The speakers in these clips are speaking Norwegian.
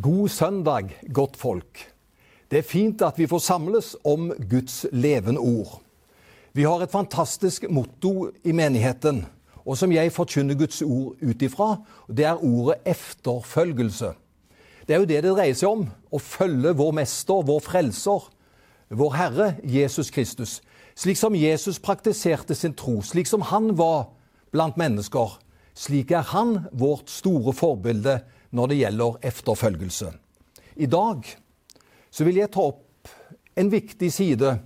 God søndag, godt folk. Det er fint at vi får samles om Guds levende ord. Vi har et fantastisk motto i menigheten, og som jeg forkynner Guds ord ut ifra. Det er ordet efterfølgelse. Det er jo det det dreier seg om. Å følge vår mester, vår frelser, vår Herre Jesus Kristus. Slik som Jesus praktiserte sin tro, slik som han var blant mennesker. Slik er han vårt store forbilde når det gjelder efterfølgelse. I dag så vil jeg ta opp en viktig side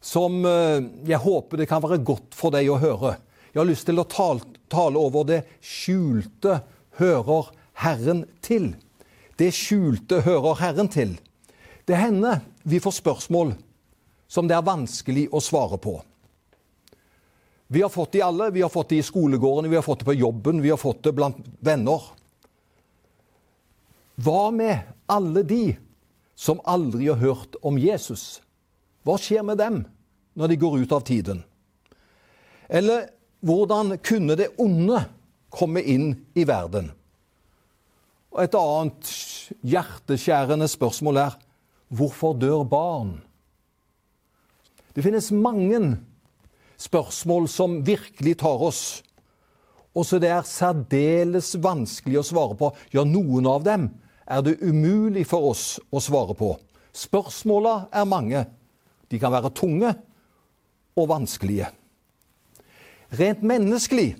som eh, jeg håper det kan være godt for deg å høre. Jeg har lyst til å tale over det skjulte hører Herren til. Det skjulte hører Herren til. Det hender vi får spørsmål som det er vanskelig å svare på. Vi har fått de alle. Vi har fått det i skolegården, vi har fått det på jobben, vi har fått det blant venner. Hva med alle de som aldri har hørt om Jesus? Hva skjer med dem når de går ut av tiden? Eller hvordan kunne det onde komme inn i verden? Og Et annet hjerteskjærende spørsmål er hvorfor dør barn? Det finnes mange spørsmål som virkelig tar oss, og så det er særdeles vanskelig å svare på. Ja, noen av dem er det umulig for oss å svare på. Spørsmåla er mange. De kan være tunge og vanskelige. Rent menneskelig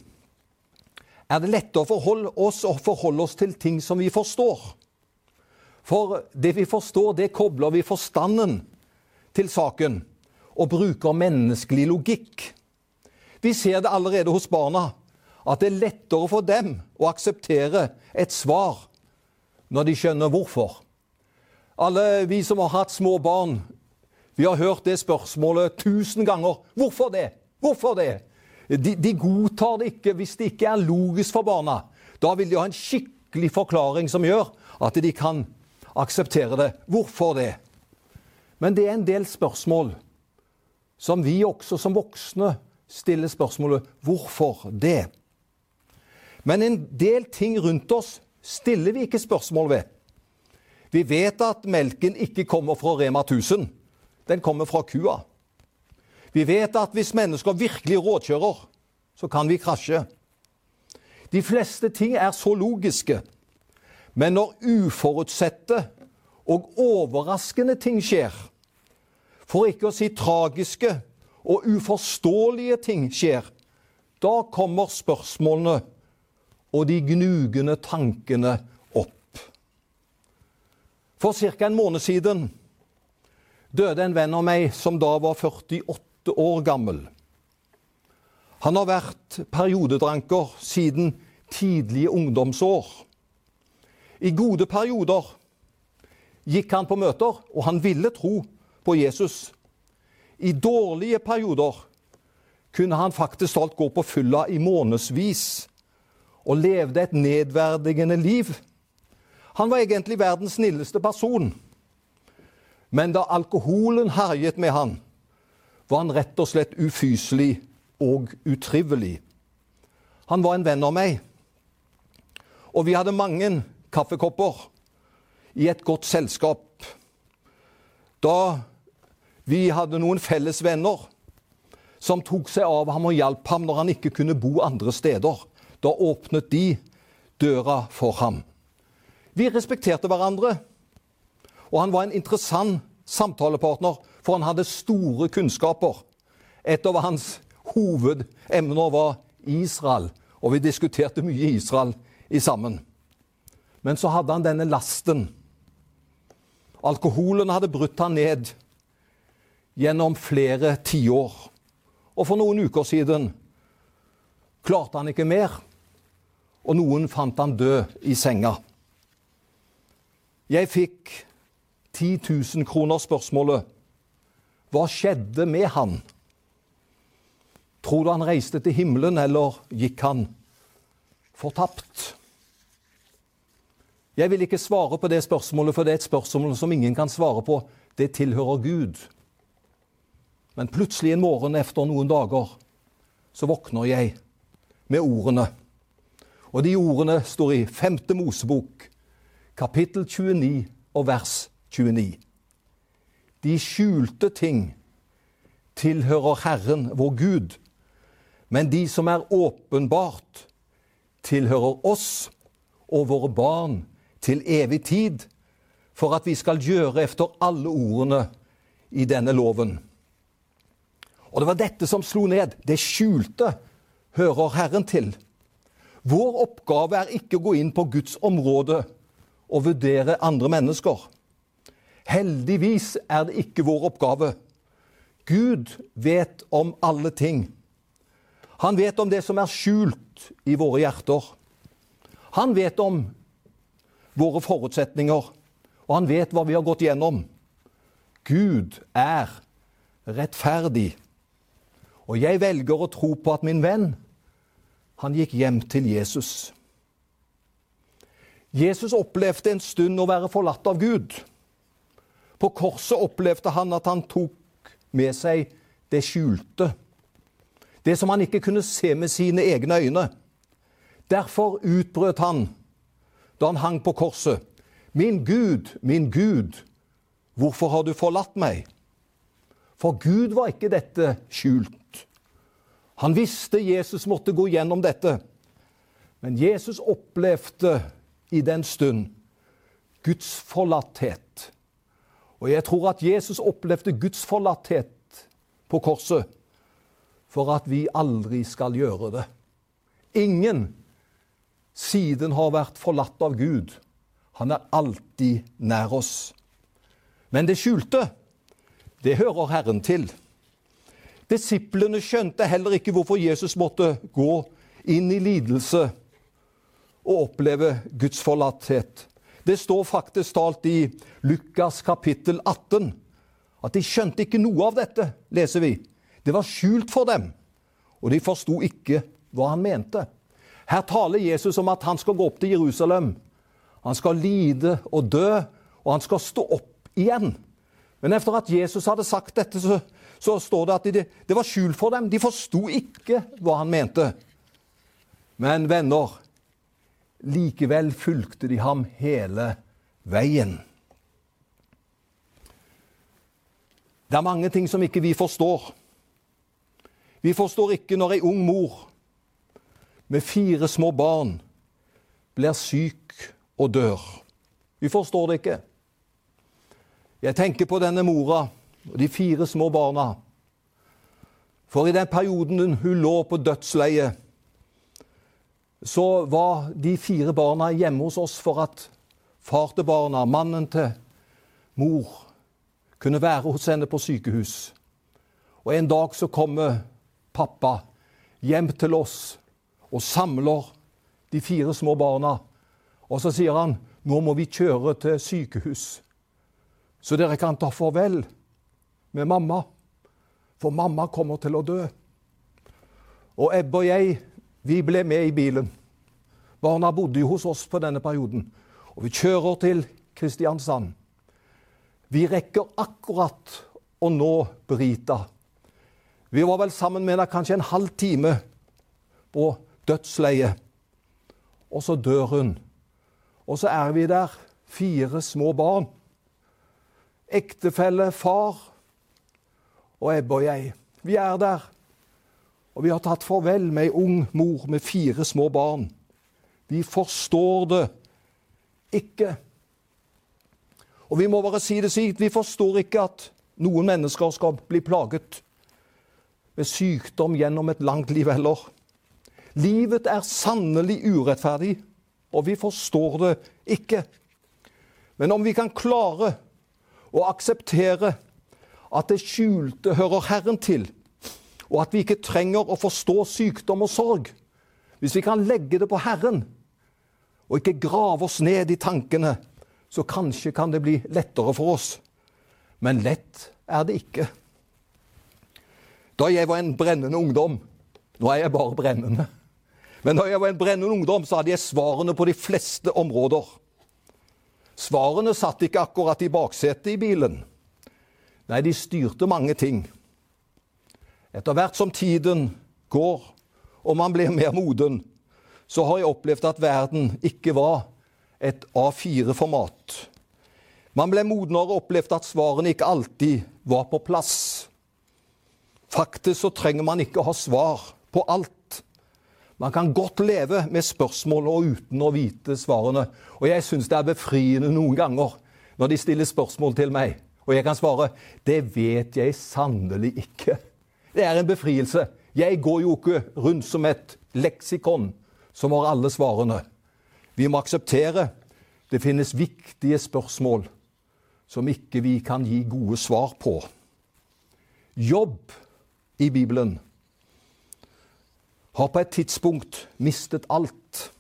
er det lette å forholde oss og forholde oss til ting som vi forstår. For det vi forstår, det kobler vi forstanden til saken og bruker menneskelig logikk. Vi ser det allerede hos barna, at det er lettere for dem å akseptere et svar når de skjønner hvorfor. Alle vi som har hatt små barn, vi har hørt det spørsmålet tusen ganger. Hvorfor det? Hvorfor det? De, de, godtar det ikke hvis det ikke er logisk for barna. Da vil de ha en skikkelig forklaring som gjør at de kan akseptere det. Hvorfor det? Men det er en del spørsmål som vi også som voksne stiller spørsmålet hvorfor det? Men en del ting rundt oss stiller vi ikke spørsmål ved. Vi vet at melken ikke kommer fra Rema 1000. Den kommer fra kua. Vi vet at hvis mennesker virkelig rådkjører, så kan vi krasje. De fleste ting er så logiske. Men når uforutsette og overraskende ting skjer, for ikke å si tragiske og uforståelige ting skjer, da kommer spørsmålene og de gnugende tankene opp. For ca. en måned siden døde en venn av meg som da var 48 år gammel. Han har vært periodedranker siden tidlige ungdomsår. I gode perioder gikk han på møter, og han ville tro på Jesus. I dårlige perioder kunne han faktisk talt gå på fylla i månedsvis og levde et nedverdigende liv. Han var egentlig verdens snilleste person. Men da alkoholen herjet med han, var han rett og slett ufyselig og utrivelig. Han var en venn av meg, og vi hadde mange kaffekopper i et godt selskap. Da vi hadde noen felles venner som tok seg av ham og hjalp ham når han ikke kunne bo andre steder. Da åpnet de døra for ham. Vi respekterte hverandre, og han var en interessant samtalepartner, for han hadde store kunnskaper. Et av hans hovedemner var Israel, og vi diskuterte mye Israel i sammen. Men så hadde han denne lasten. Alkoholen hadde brutt han ned gjennom flere tiår. Og for noen uker siden klarte han ikke mer og noen fant han død i senga. Jeg fikk 10 000 kroner spørsmålet Hva skjedde med han? Tror du han reiste til himmelen, eller gikk han fortapt? Jeg vil ikke svare på det spørsmålet, for det er et spørsmål som ingen kan svare på. Det tilhører Gud. Men plutselig en morgen etter noen dager så våkner jeg med ordene og de ordene står i femte Mosebok, kapittel 29 og vers 29. De skjulte ting tilhører Herren, vår Gud, men de som er åpenbart, tilhører oss og våre barn til evig tid, for at vi skal gjøre efter alle ordene i denne loven. Og det var dette som slo ned. Det skjulte hører Herren til. Vår oppgave er ikke å gå inn på Guds område og vurdere andre mennesker. Heldigvis er det ikke vår oppgave. Gud vet om alle ting. Han vet om det som er skjult i våre hjerter. Han vet om våre forutsetninger, og han vet hva vi har gått gjennom. Gud er rettferdig. Og jeg velger å tro på at min venn, han gikk hjem til Jesus. Jesus opplevde en stund å være forlatt av Gud. På korset opplevde han at han tok med seg det skjulte. Det som han ikke kunne se med sine egne øyne. Derfor utbrøt han da han hang på korset. Min Gud, min Gud, hvorfor har du forlatt meg? For Gud var ikke dette skjult. Han visste Jesus måtte gå gjennom dette. Men Jesus opplevde i den stund Guds forlatthet. Og jeg tror at Jesus opplevde Guds forlatthet på korset for at vi aldri skal gjøre det. Ingen siden har vært forlatt av Gud. Han er alltid nær oss. Men det skjulte, det hører Herren til. Disiplene skjønte heller ikke hvorfor Jesus måtte gå inn i lidelse og oppleve Guds forlatthet. Det står faktisk talt i Lukas kapittel 18 at de skjønte ikke noe av dette, leser vi. Det var skjult for dem, og de forsto ikke hva han mente. Her taler Jesus om at han skal gå opp til Jerusalem. Han skal lide og dø, og han skal stå opp igjen. Men etter at Jesus hadde sagt dette, så, så står det at det, det var skjult for dem. De forsto ikke hva han mente. Men venner, likevel fulgte de ham hele veien. Det er mange ting som ikke vi forstår. Vi forstår ikke når ei ung mor med fire små barn blir syk og dør. Vi forstår det ikke. Jeg tenker på denne mora og de fire små barna. For i den perioden hun lå på dødsleiet, så var de fire barna hjemme hos oss for at far til barna, mannen til mor, kunne være hos henne på sykehus. Og en dag så kommer pappa hjem til oss og samler de fire små barna. Og så sier han nå må vi kjøre til sykehus, så dere kan ta farvel med mamma. For mamma kommer til å dø. Og Ebbe og jeg, vi ble med i bilen. Barna bodde jo hos oss på denne perioden. Og vi kjører til Kristiansand. Vi rekker akkurat å nå Brita. Vi var vel sammen med henne kanskje en halv time på dødsleiet. Og så dør hun. Og så er vi der, fire små barn. Ektefelle, far og Ebbe og jeg. Vi er der. Og vi har tatt farvel med ei ung mor med fire små barn. Vi forstår det ikke. Og vi må bare si det slik, vi forstår ikke at noen mennesker skal bli plaget med sykdom gjennom et langt liv heller. Livet er sannelig urettferdig, og vi forstår det ikke. Men om vi kan klare å akseptere at det skjulte hører Herren til, og at vi ikke trenger å forstå sykdom og sorg Hvis vi kan legge det på Herren, og ikke grave oss ned i tankene, så kanskje kan det bli lettere for oss. Men lett er det ikke. Da jeg var en brennende ungdom Nå er jeg bare brennende. Men da jeg var en brennende ungdom, så hadde jeg svarene på de fleste områder. Svarene satt ikke akkurat i baksetet i bilen. Nei, de styrte mange ting. Etter hvert som tiden går, og man blir mer moden, så har jeg opplevd at verden ikke var et A4-format. Man ble modnere og opplevde at svarene ikke alltid var på plass. Faktisk så trenger man ikke ha svar på alt. Man kan godt leve med spørsmål og uten å vite svarene. Og jeg syns det er befriende noen ganger når de stiller spørsmål til meg, og jeg kan svare 'Det vet jeg sannelig ikke'. Det er en befrielse. Jeg går jo ikke rundt som et leksikon som har alle svarene. Vi må akseptere det finnes viktige spørsmål som ikke vi kan gi gode svar på. Jobb i Bibelen har på et tidspunkt mistet alt.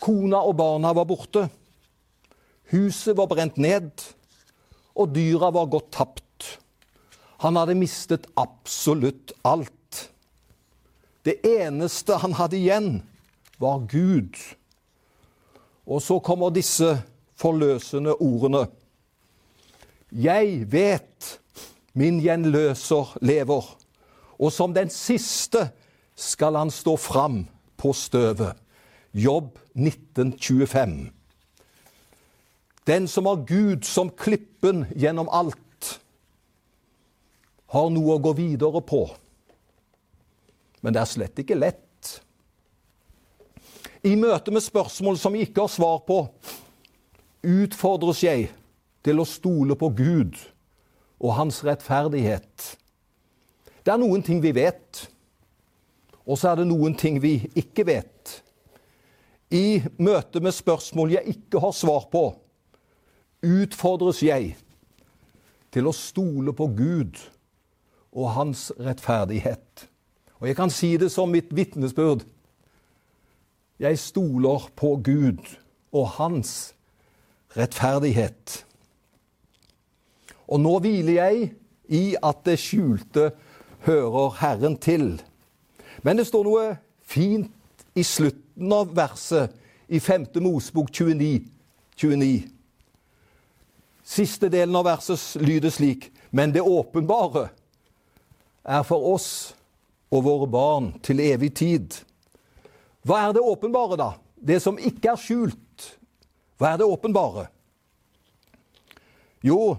Kona og barna var borte. Huset var brent ned, og dyra var gått tapt. Han hadde mistet absolutt alt. Det eneste han hadde igjen, var Gud. Og så kommer disse forløsende ordene. Jeg vet min gjenløser lever, og som den siste skal han stå fram på støvet. Jobb 1925. Den som har Gud som klippen gjennom alt, har noe å gå videre på. Men det er slett ikke lett. I møte med spørsmål som jeg ikke har svar på, utfordres jeg til å stole på Gud og hans rettferdighet. Det er noen ting vi vet, og så er det noen ting vi ikke vet. I møte med spørsmål jeg ikke har svar på, utfordres jeg til å stole på Gud og hans rettferdighet. Og jeg kan si det som mitt vitnesbyrd. Jeg stoler på Gud og hans rettferdighet. Og nå hviler jeg i at det skjulte hører Herren til. Men det står noe fint i slutten av verset i 5. Mosebok 29. 29. Siste delen av verset lyder slik.: Men det åpenbare er for oss og våre barn til evig tid. Hva er det åpenbare, da? Det som ikke er skjult. Hva er det åpenbare? Jo,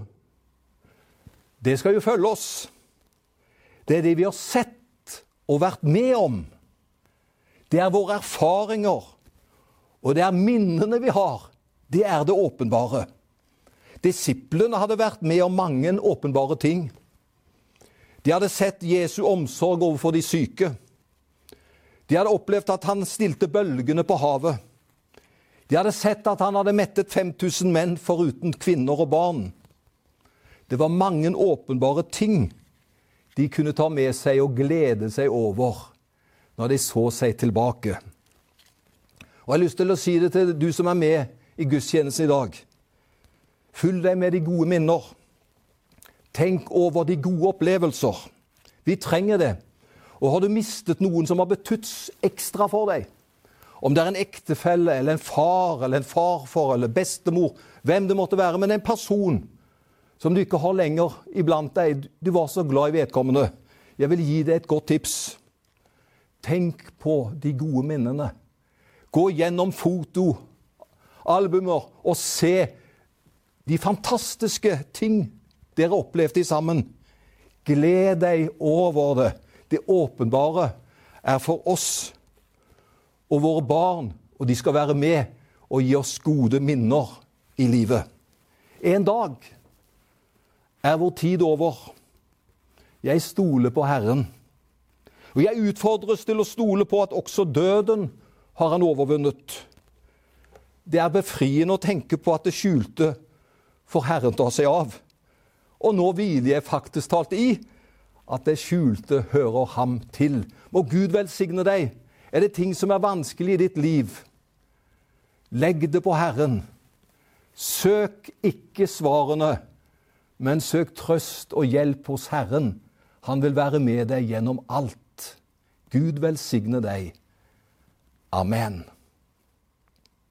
det skal jo følge oss. Det er det vi har sett og vært med om. Det er våre erfaringer, og det er minnene vi har. Det er det åpenbare. Disiplene hadde vært med om mange åpenbare ting. De hadde sett Jesu omsorg overfor de syke. De hadde opplevd at han stilte bølgene på havet. De hadde sett at han hadde mettet 5000 menn foruten kvinner og barn. Det var mange åpenbare ting de kunne ta med seg og glede seg over når de så seg tilbake. Og Jeg har lyst til å si det til du som er med i gudstjenesten i dag. Fyll deg med de gode minner. Tenk over de gode opplevelser. Vi trenger det. Og har du mistet noen som har betydd ekstra for deg, om det er en ektefelle eller en far eller en farfar eller bestemor, hvem det måtte være, men en person som du ikke har lenger iblant deg. Du var så glad i vedkommende. Jeg vil gi deg et godt tips. Tenk på de gode minnene. Gå gjennom fotoalbumer og se de fantastiske ting dere opplevde sammen. Gled deg over det. Det åpenbare er for oss og våre barn, og de skal være med og gi oss gode minner i livet. En dag er vår tid over. Jeg stoler på Herren. Og jeg utfordres til å stole på at også døden har han overvunnet. Det er befriende å tenke på at det skjulte får Herren ta seg av. Og nå hviler jeg faktisk talt i at det skjulte hører ham til. Må Gud velsigne deg. Er det ting som er vanskelig i ditt liv? Legg det på Herren. Søk ikke svarene men søk trøst og hjelp hos Herren. Han vil være med deg gjennom alt. Gud velsigne deg. Amen.